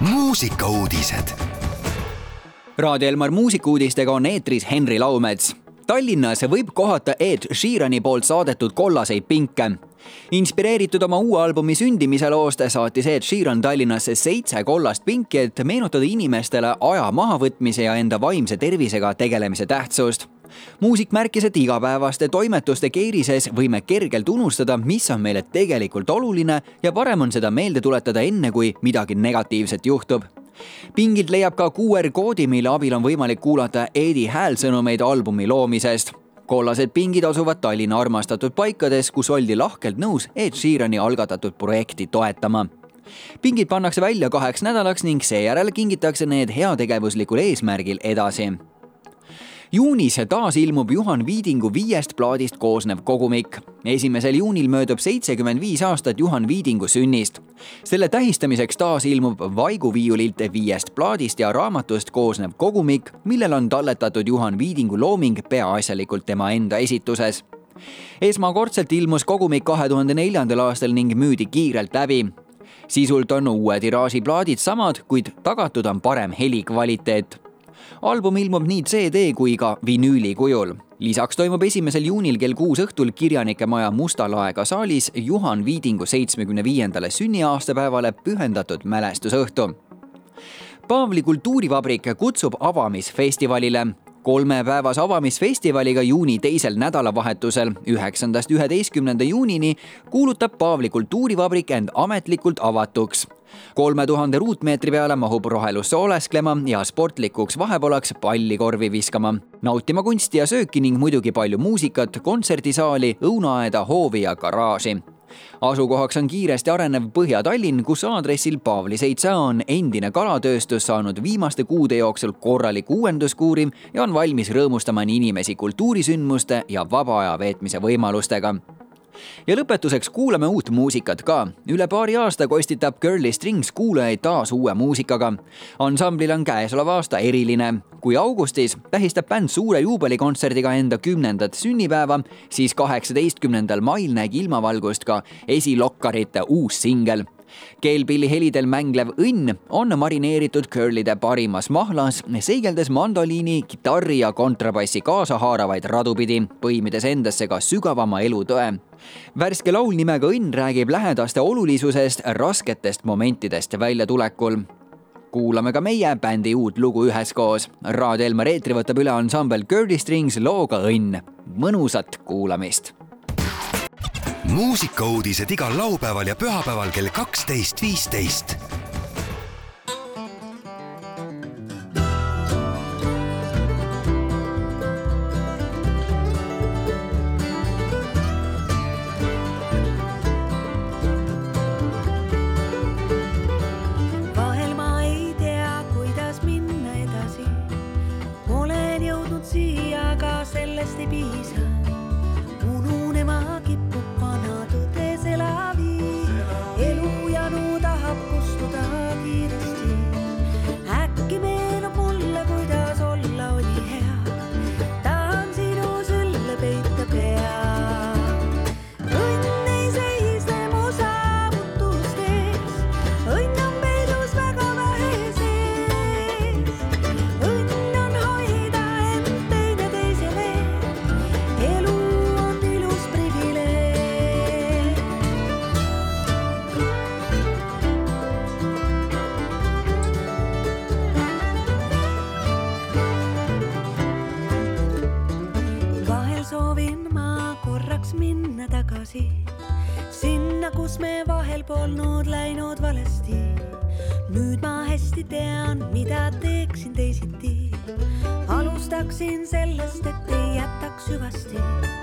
muusikauudised. Raadio Elmar muusikuudistega on eetris Henri Laumets. Tallinnas võib kohata Ed Sheerani poolt saadetud kollaseid pinke. inspireeritud oma uue albumi sündimise loost saatis Ed Sheeran Tallinnasse seitse kollast pinki, et meenutada inimestele aja mahavõtmise ja enda vaimse tervisega tegelemise tähtsust muusik märkis, et igapäevaste toimetuste keerises võime kergelt unustada, mis on meile tegelikult oluline ja parem on seda meelde tuletada enne, kui midagi negatiivset juhtub. Pingilt leiab ka QR koodi, mille abil on võimalik kuulata Eedi häälsõnumeid albumi loomisest. Kollased pingid asuvad Tallinna armastatud paikades, kus oldi lahkelt nõus Ed Sheerani algatatud projekti toetama. Pingid pannakse välja kaheks nädalaks ning seejärel kingitakse need heategevuslikul eesmärgil edasi juunis taas ilmub Juhan Viidingu viiest plaadist koosnev kogumik. esimesel juunil möödub seitsekümmend viis aastat Juhan Viidingu sünnist. selle tähistamiseks taas ilmub Vaiguviiulilt viiest plaadist ja raamatust koosnev kogumik, millel on talletatud Juhan Viidingu looming peaasjalikult tema enda esituses esmakordselt ilmus kogumik kahe tuhande neljandal aastal ning müüdi kiirelt läbi sisult on uue tiraaži plaadid samad, kuid tagatud on parem helikvaliteet album ilmub nii CD kui ka vinüüli kujul. lisaks toimub esimesel juunil kell kuus õhtul Kirjanike Maja Musta laega saalis Juhan Viidingu seitsmekümne viiendale sünniaastapäevale pühendatud mälestusõhtu. Paavli kultuurivabrik kutsub avamisfestivalile kolmepäevase avamisfestivaliga juuni teisel nädalavahetusel, üheksandast üheteistkümnenda juunini, kuulutab Paavli kultuurivabrik end ametlikult avatuks. Kolme tuhande ruutmeetri peale mahub rohelusse olesklema ja sportlikuks vahepalaks pallikorvi viskama, nautima kunsti ja sööki ning muidugi palju muusikat, kontserdisaali, õunaaeda, hoovi ja garaaži. Asukohaks on kiiresti arenev Põhja-Tallinn, kus aadressil Paavli seitse on endine kalatööstus saanud viimaste kuude jooksul korraliku uuenduskuuri ja on valmis rõõmustama nii inimesi kultuurisündmuste ja vaba aja veetmise võimalustega ja lõpetuseks kuulame uut muusikat ka. üle paari aasta kostitab Girly Strings kuulajaid taas uue muusikaga. ansamblil on käesolev aasta eriline. kui augustis tähistab bänd suure juubelikontserdiga enda kümnendat sünnipäeva, siis kaheksateistkümnendal mail nägi ilmavalgust ka Esilokkarite uus singel keelpilli helidel mänglev õnn on marineeritud curlide parimas mahlas, seigeldes mandoliini, kitarri ja kontrabassi kaasahaaravaid radu pidi, põimides endasse ka sügavama elutõe. värske laul nimega Õnn räägib lähedaste olulisusest rasketest momentidest väljatulekul kuulame ka meie bändi uut lugu üheskoos. Raadio Elmar eetri võtab üle ansambel Curly Strings looga Õnn. mõnusat kuulamist muusikauudised igal laupäeval ja pühapäeval kell kaksteist, viisteist siia, aga sellest ei piisa. ununema soovin ma korraks minna tagasi sinna, kus me vahel polnud läinud valesti. nüüd ma hästi tean, mida teeksin teisiti. alustaksin sellest, et ei jätaks hüvasti.